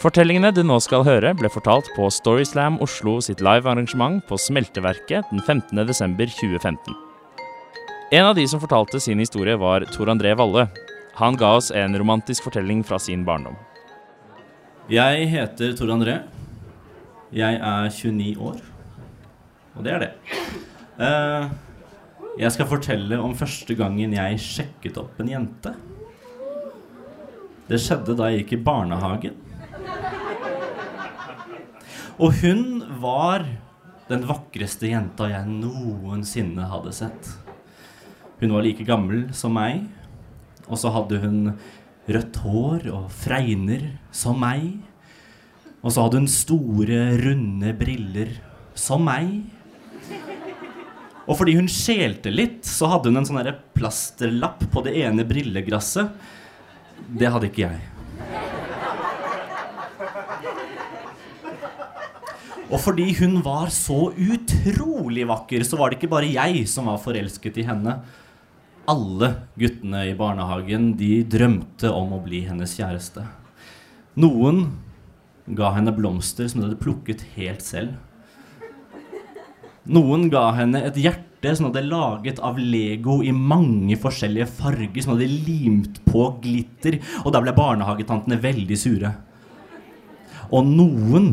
Fortellingene du nå skal høre, ble fortalt på Storyslam Oslo sitt livearrangement på Smelteverket den 15.12.2015. En av de som fortalte sin historie, var Tor André Valle. Han ga oss en romantisk fortelling fra sin barndom. Jeg heter Tor André. Jeg er 29 år. Og det er det. Eh, jeg skal fortelle om første gangen jeg sjekket opp en jente. Det skjedde da jeg gikk i barnehagen. Og hun var den vakreste jenta jeg noensinne hadde sett. Hun var like gammel som meg, og så hadde hun rødt hår og fregner som meg. Og så hadde hun store, runde briller som meg. Og fordi hun skjelte litt, så hadde hun en sånn plasterlapp på det ene brilleglasset. Det hadde ikke jeg. Og fordi hun var så utrolig vakker, så var det ikke bare jeg som var forelsket i henne. Alle guttene i barnehagen de drømte om å bli hennes kjæreste. Noen ga henne blomster som de hadde plukket helt selv. Noen ga henne et hjerte som hadde laget av Lego i mange forskjellige farger, som hadde limt på glitter, og da ble barnehagetantene veldig sure. Og noen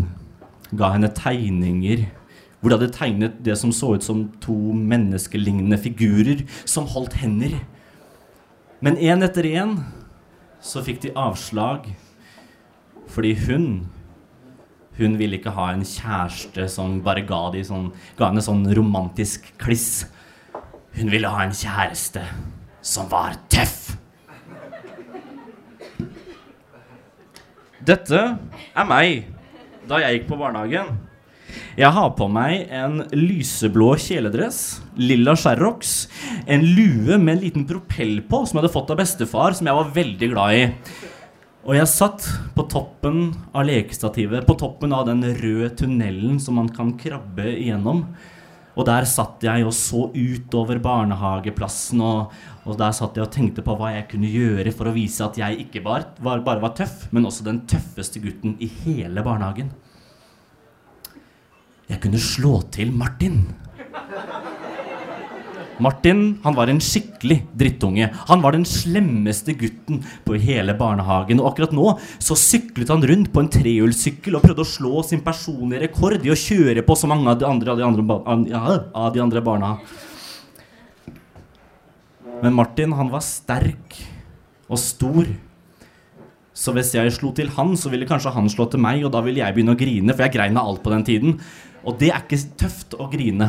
ga henne tegninger hvor de hadde tegnet det som så ut som to menneskelignende figurer som holdt hender. Men én etter én så fikk de avslag fordi hun hun ville ikke ha en kjæreste som bare ga, de sånn, ga henne sånn romantisk kliss. Hun ville ha en kjæreste som var tøff. Dette er meg da jeg gikk på barnehagen. Jeg har på meg en lyseblå kjeledress, lilla sherrox, en lue med en liten propell på som jeg hadde fått av bestefar, som jeg var veldig glad i. Og jeg satt på toppen av lekestativet, på toppen av den røde tunnelen som man kan krabbe igjennom. Og der satt jeg og så utover barnehageplassen, og, og der satt jeg og tenkte på hva jeg kunne gjøre for å vise at jeg ikke bare bare var tøff, men også den tøffeste gutten i hele barnehagen. Jeg kunne slå til Martin. Martin han var en skikkelig drittunge. Han var den slemmeste gutten på hele barnehagen. Og akkurat nå så syklet han rundt på en trehjulssykkel og prøvde å slå sin personlige rekord i å kjøre på så mange av de andre, av de andre, av de andre barna. Men Martin han var sterk og stor. Så hvis jeg slo til han, så ville kanskje han slå til meg, og da ville jeg begynne å grine, for jeg grein av alt på den tiden. Og det er ikke tøft å grine.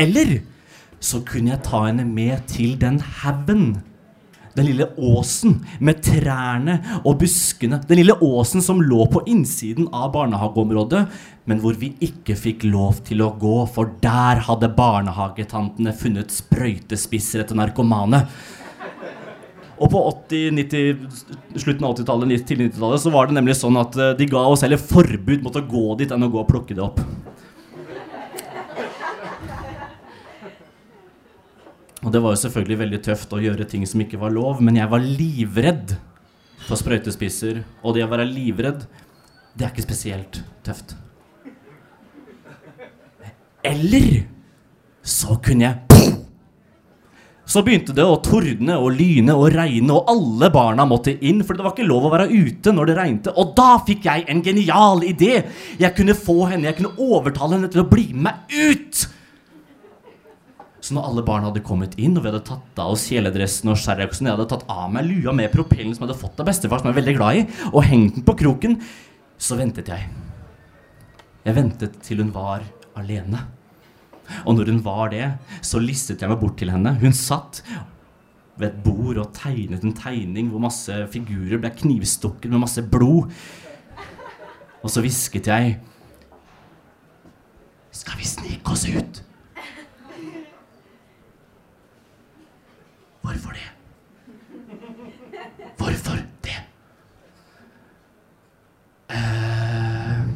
Eller så kunne jeg ta henne med til den haugen. Den lille åsen med trærne og buskene. Den lille åsen som lå på innsiden av barnehageområdet, men hvor vi ikke fikk lov til å gå, for der hadde barnehagetantene funnet sprøytespisser etter narkomane. Og på 80, 90, slutten av 80-tallet, tidlig 90-tallet, så var det nemlig sånn at eh, de ga oss heller forbud mot å gå dit enn å gå og plukke det opp. Og det var jo selvfølgelig veldig tøft å gjøre ting som ikke var lov, men jeg var livredd for sprøytespisser. Og det å være livredd, det er ikke spesielt tøft. Eller så kunne jeg Så begynte det å tordne og lyne og regne, og alle barna måtte inn, for det var ikke lov å være ute når det regnet. Og da fikk jeg en genial idé! Jeg kunne få henne, jeg kunne overtale henne til å bli med meg ut! Så når alle barna hadde kommet inn, og vi hadde tatt av oss kjeledressen og sherroxen, jeg hadde tatt av meg lua med propellen som jeg hadde fått av bestefar, som jeg er veldig glad i, og hengt den på kroken, så ventet jeg. Jeg ventet til hun var alene. Og når hun var det, så listet jeg meg bort til henne. Hun satt ved et bord og tegnet en tegning hvor masse figurer ble knivstukket med masse blod. Og så hvisket jeg Skal vi snike oss ut? Hvorfor det? Hvorfor det? Uh,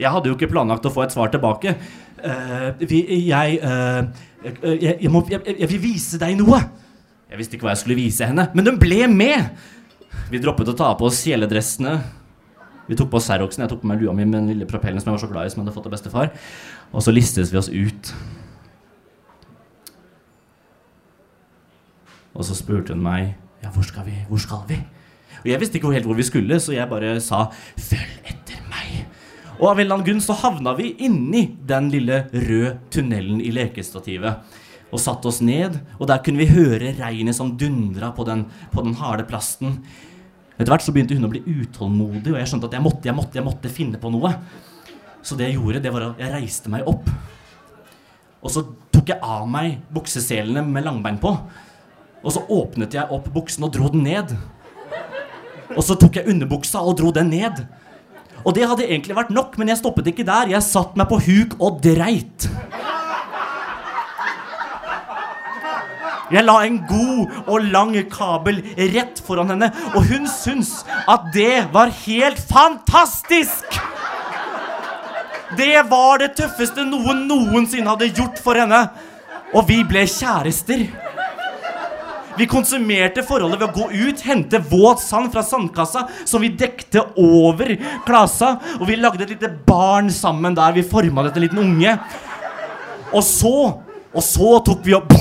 jeg hadde jo ikke planlagt å få et svar tilbake. Uh, vi, jeg, uh, jeg, jeg, må, jeg, vil vise deg noe. Jeg visste ikke hva jeg skulle vise henne, men hun ble med. Vi droppet å ta på oss kjeledressene. Vi tok på oss Xeroxen. Jeg tok på meg lua mi med den lille propellen som jeg var så glad i, som jeg hadde fått av bestefar. Og så listes vi oss ut. Og så spurte hun meg Ja, hvor skal vi? Hvor skal vi? Og jeg visste ikke helt hvor vi skulle, så jeg bare sa Følg. Og av en eller annen grunn så havna vi inni den lille røde tunnelen i lekestativet. Og satte oss ned, og der kunne vi høre regnet som dundra på den, på den harde plasten. Etter hvert så begynte hun å bli utålmodig, og jeg skjønte at jeg måtte, jeg måtte, jeg måtte finne på noe. Så det jeg gjorde, det var at jeg reiste meg opp. Og så tok jeg av meg bukseselene med langbein på. Og så åpnet jeg opp buksen og dro den ned. Og så tok jeg underbuksa og dro den ned. Og det hadde egentlig vært nok, men jeg stoppet ikke der. Jeg satt meg på huk og dreit. Jeg la en god og lang kabel rett foran henne, og hun syntes at det var helt fantastisk! Det var det tøffeste noen noensinne hadde gjort for henne. Og vi ble kjærester. Vi konsumerte forholdet ved å gå ut, hente våt sand fra sandkassa som vi dekte over klasa, og vi lagde et lite barn sammen der vi forma dette liten unge. Og så Og så tok vi opp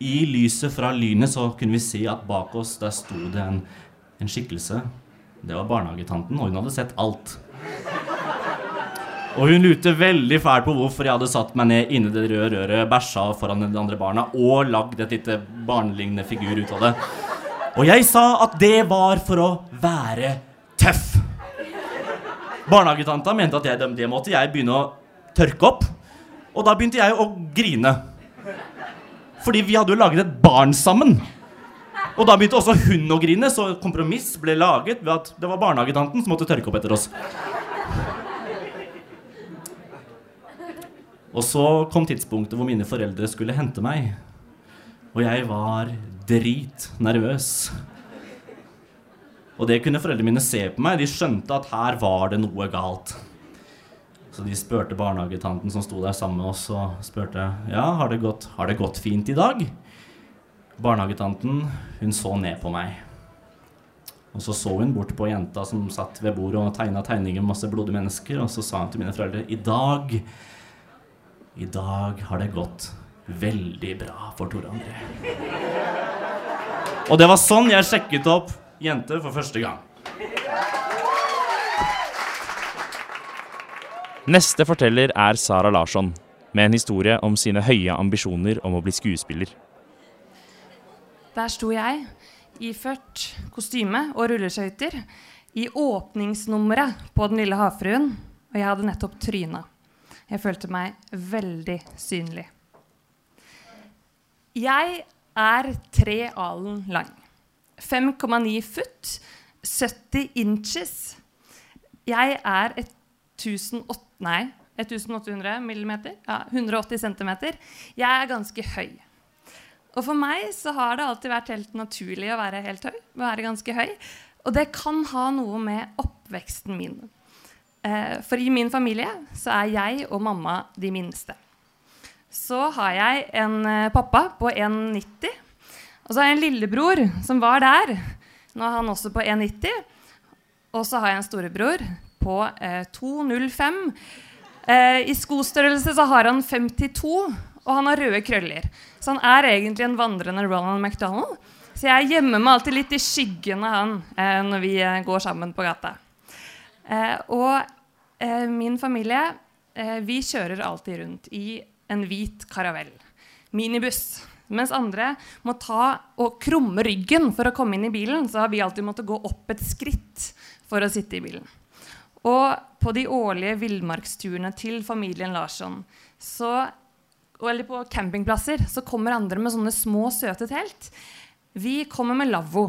I lyset fra lynet så kunne vi se at bak oss der sto det en, en skikkelse. Det var barnehagetanten, og hun hadde sett alt. Og hun lurte veldig fælt på hvorfor jeg hadde satt meg ned inni det røde røret, bæsja foran de andre barna og lagd et lite barnelignende figur ut av det. Og jeg sa at det var for å være tøff. Barnehagetanta mente at jeg, det, måtte jeg begynne å tørke opp. Og da begynte jeg å grine. Fordi vi hadde jo laget et barn sammen. Og da begynte også hun å grine, så kompromiss ble laget ved at det var barnehagetanten som måtte tørke opp etter oss. Og så kom tidspunktet hvor mine foreldre skulle hente meg. Og jeg var dritnervøs. Og det kunne foreldrene mine se på meg. De skjønte at her var det noe galt. Så de spurte barnehagetanten som sto der sammen med oss, og spurte ja, har det gått, har det gått fint i dag. Barnehagetanten hun så ned på meg. Og så så hun bort på jenta som satt ved bordet og tegna tegninger med masse blodige mennesker, og så sa hun til mine foreldre i dag i dag har det gått veldig bra for Tore André. Og det var sånn jeg sjekket opp jenter for første gang. Neste forteller er Sara Larsson, med en historie om sine høye ambisjoner om å bli skuespiller. Der sto jeg, iført kostyme og rulleskøyter, i åpningsnummeret på Den lille havfruen, og jeg hadde nettopp tryna. Jeg følte meg veldig synlig. Jeg er tre alen lang. 5,9 foot. 70 inches. Jeg er 1008, nei, 1800 millimeter. Ja, 180 centimeter. Jeg er ganske høy. Og for meg så har det alltid vært helt naturlig å være helt høy. Være ganske høy. Og det kan ha noe med oppveksten min. Eh, for i min familie så er jeg og mamma de minste. Så har jeg en eh, pappa på 1,90. Og så har jeg en lillebror som var der. Nå er han også på 1,90. Og så har jeg en storebror på eh, 2,05. Eh, I skostørrelse så har han 52, og han har røde krøller. Så han er egentlig en vandrende Ronald McDonald. Så jeg gjemmer meg alltid litt i skyggen av han når vi går sammen på gata. Eh, og eh, min familie, eh, vi kjører alltid rundt i en hvit karavell. Minibuss. Mens andre må ta og krumme ryggen for å komme inn i bilen, så har vi alltid måttet gå opp et skritt for å sitte i bilen. Og på de årlige villmarksturene til familien Larsson, så, eller på campingplasser, så kommer andre med sånne små, søte telt. Vi kommer med lavvo.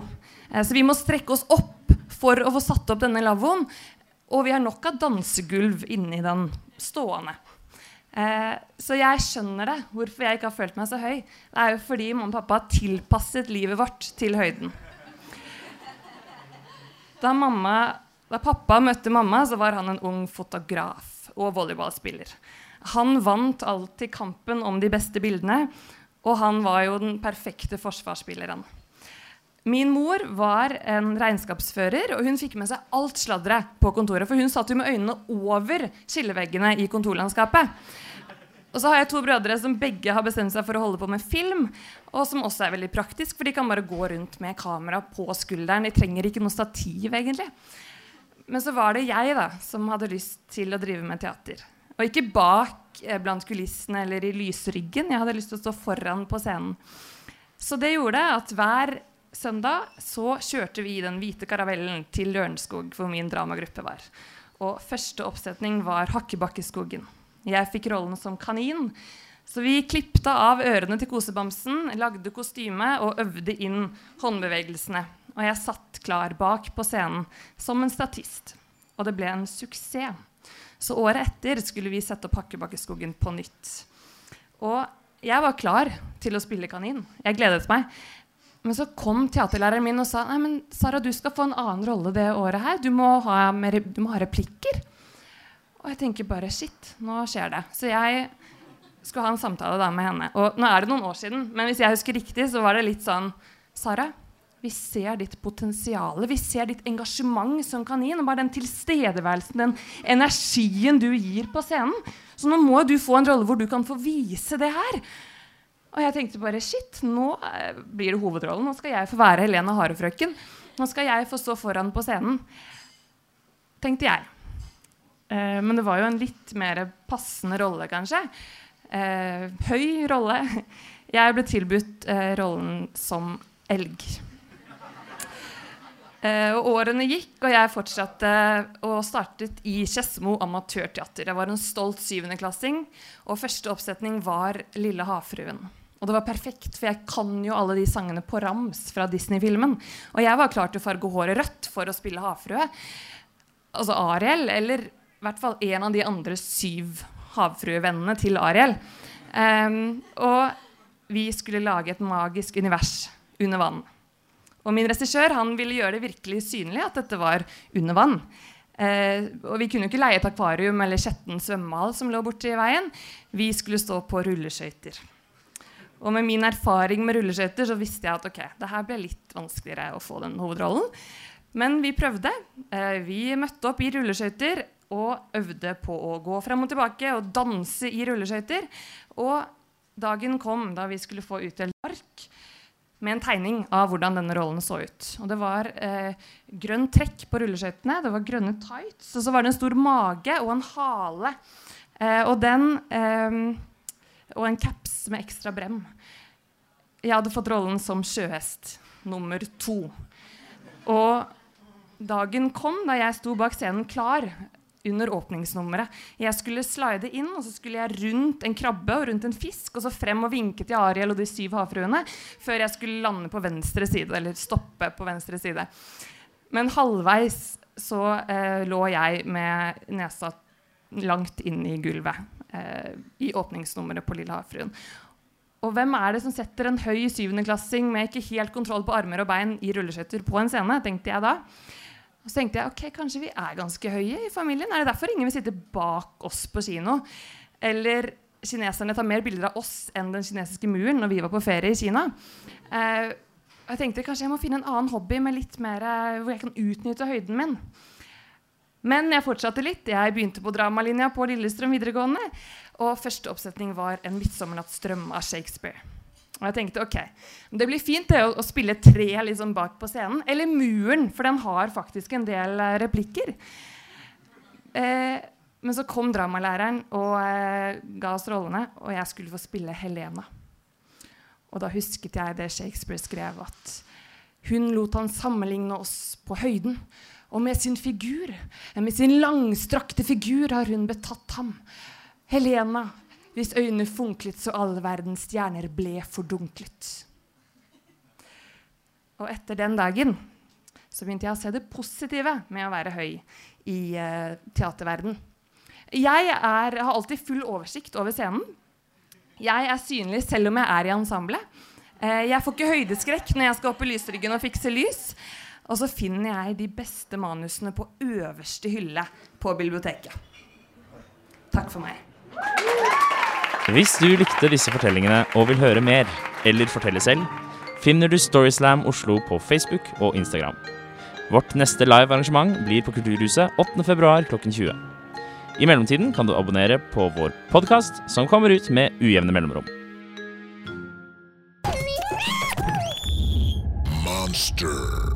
Så vi må strekke oss opp for å få satt opp denne lavvoen. Og vi har nok av dansegulv inni den stående. Eh, så jeg skjønner det, hvorfor jeg ikke har følt meg så høy. Det er jo fordi mamma og pappa har tilpasset livet vårt til høyden. Da, mamma, da pappa møtte mamma, så var han en ung fotograf og volleyballspiller. Han vant alltid kampen om de beste bildene, og han var jo den perfekte forsvarsspilleren. Min mor var en regnskapsfører, og hun fikk med seg alt sladderet på kontoret. For hun satt jo med øynene over skilleveggene i kontorlandskapet. Og så har jeg to brødre som begge har bestemt seg for å holde på med film. Og som også er veldig praktisk, for de kan bare gå rundt med kamera på skulderen. De trenger ikke noe stativ, egentlig. Men så var det jeg da, som hadde lyst til å drive med teater. Og ikke bak eh, blant kulissene eller i lysryggen. Jeg hadde lyst til å stå foran på scenen. Så det gjorde at hver søndag så kjørte vi den hvite karavellen til Lørenskog, hvor min dramagruppe var. Og første oppsetning var Hakkebakkeskogen. Jeg fikk rollen som kanin. Så vi klipte av ørene til kosebamsen, lagde kostyme og øvde inn håndbevegelsene. Og jeg satt klar bak på scenen som en statist. Og det ble en suksess. Så året etter skulle vi sette opp Hakkebakkeskogen på nytt. Og jeg var klar til å spille kanin. Jeg gledet meg. Men så kom teaterlæreren min og sa Nei, men Sara, du skal få en annen rolle det året her. Du må ha, mer, du må ha replikker. Og jeg tenker bare shit, nå skjer det. Så jeg skulle ha en samtale da med henne. Og nå er det noen år siden, men hvis jeg husker riktig, så var det litt sånn Sara, vi ser ditt potensial. Vi ser ditt engasjement som kanin. Og bare den tilstedeværelsen, den energien du gir på scenen. Så nå må du få en rolle hvor du kan få vise det her. Og jeg tenkte bare shit, nå eh, blir det hovedrollen. Nå skal jeg få være Helene Harefrøken. Nå skal jeg få stå foran på scenen. Tenkte jeg. Eh, men det var jo en litt mer passende rolle, kanskje. Eh, høy rolle. Jeg ble tilbudt eh, rollen som elg. Eh, og årene gikk, og jeg fortsatte og startet i Skedsmo amatørteater. Jeg var en stolt syvendeklassing, og første oppsetning var 'Lille havfruen'. Og det var perfekt, for jeg kan jo alle de sangene på rams fra Disney-filmen. Og jeg var klar til å farge håret rødt for å spille havfrue. Altså Ariel, eller i hvert fall en av de andre syv havfruevennene til Ariel. Um, og vi skulle lage et magisk univers under vann. Og min regissør ville gjøre det virkelig synlig at dette var under vann. Eh, og vi kunne ikke leie et akvarium eller Skjetten svømmehall som lå borti veien. Vi skulle stå på rulleskøyter. Og med min erfaring med rulleskøyter så visste jeg at ok, det her ble litt vanskeligere å få den hovedrollen. Men vi prøvde. Eh, vi møtte opp i rulleskøyter og øvde på å gå frem og tilbake og danse i rulleskøyter. Og dagen kom da vi skulle få utdelt ark med en tegning av hvordan denne rollen så ut. Og det var eh, grønn trekk på rulleskøytene, det var grønne tights, og så var det en stor mage og en hale. Eh, og den eh, Og en caps med ekstra brem. Jeg hadde fått rollen som sjøhest nummer to. Og dagen kom da jeg sto bak scenen klar under åpningsnummeret. Jeg skulle slide inn, og så skulle jeg rundt en krabbe og rundt en fisk, og så frem og vinke til Ariel og de syv havfruene før jeg skulle lande på venstre side, eller stoppe på venstre side. Men halvveis så eh, lå jeg med nesa langt inn i gulvet eh, i åpningsnummeret på Lille havfruen. Og hvem er det som setter en høy syvendeklassing med ikke helt kontroll på armer og bein i rulleskøyter på en scene, tenkte jeg da. Og så tenkte jeg ok, kanskje vi er ganske høye i familien. Er det derfor ingen vil sitte bak oss på kino? Eller kineserne tar mer bilder av oss enn den kinesiske muren når vi var på ferie i Kina. Eh, jeg tenkte kanskje jeg må finne en annen hobby med litt mer, eh, hvor jeg kan utnytte høyden min. Men jeg fortsatte litt. Jeg begynte på dramalinja på Lillestrøm videregående. Og første oppsetning var 'En midtsommernattsdrøm' av Shakespeare. Og jeg tenkte ok, det blir fint det å, å spille tre liksom bak på scenen. Eller Muren, for den har faktisk en del uh, replikker. Eh, men så kom dramalæreren og eh, ga oss rollene, og jeg skulle få spille Helena. Og da husket jeg det Shakespeare skrev, at hun lot han sammenligne oss på høyden. Og med sin figur, med sin langstrakte figur, har hun betatt ham. Helena, hvis øynene funklet så alle verdens stjerner ble fordunklet. Og etter den dagen så begynte jeg å se det positive med å være høy i uh, teaterverden. Jeg er, har alltid full oversikt over scenen. Jeg er synlig selv om jeg er i ensemblet. Uh, jeg får ikke høydeskrekk når jeg skal opp i lysryggen og fikse lys. Og så finner jeg de beste manusene på øverste hylle på biblioteket. Takk for meg. Hvis du likte disse fortellingene og vil høre mer, eller fortelle selv, finner du Storyslam Oslo på Facebook og Instagram. Vårt neste live-arrangement blir på Kulturhuset 8.2 klokken 20. I mellomtiden kan du abonnere på vår podkast, som kommer ut med ujevne mellomrom. Monster.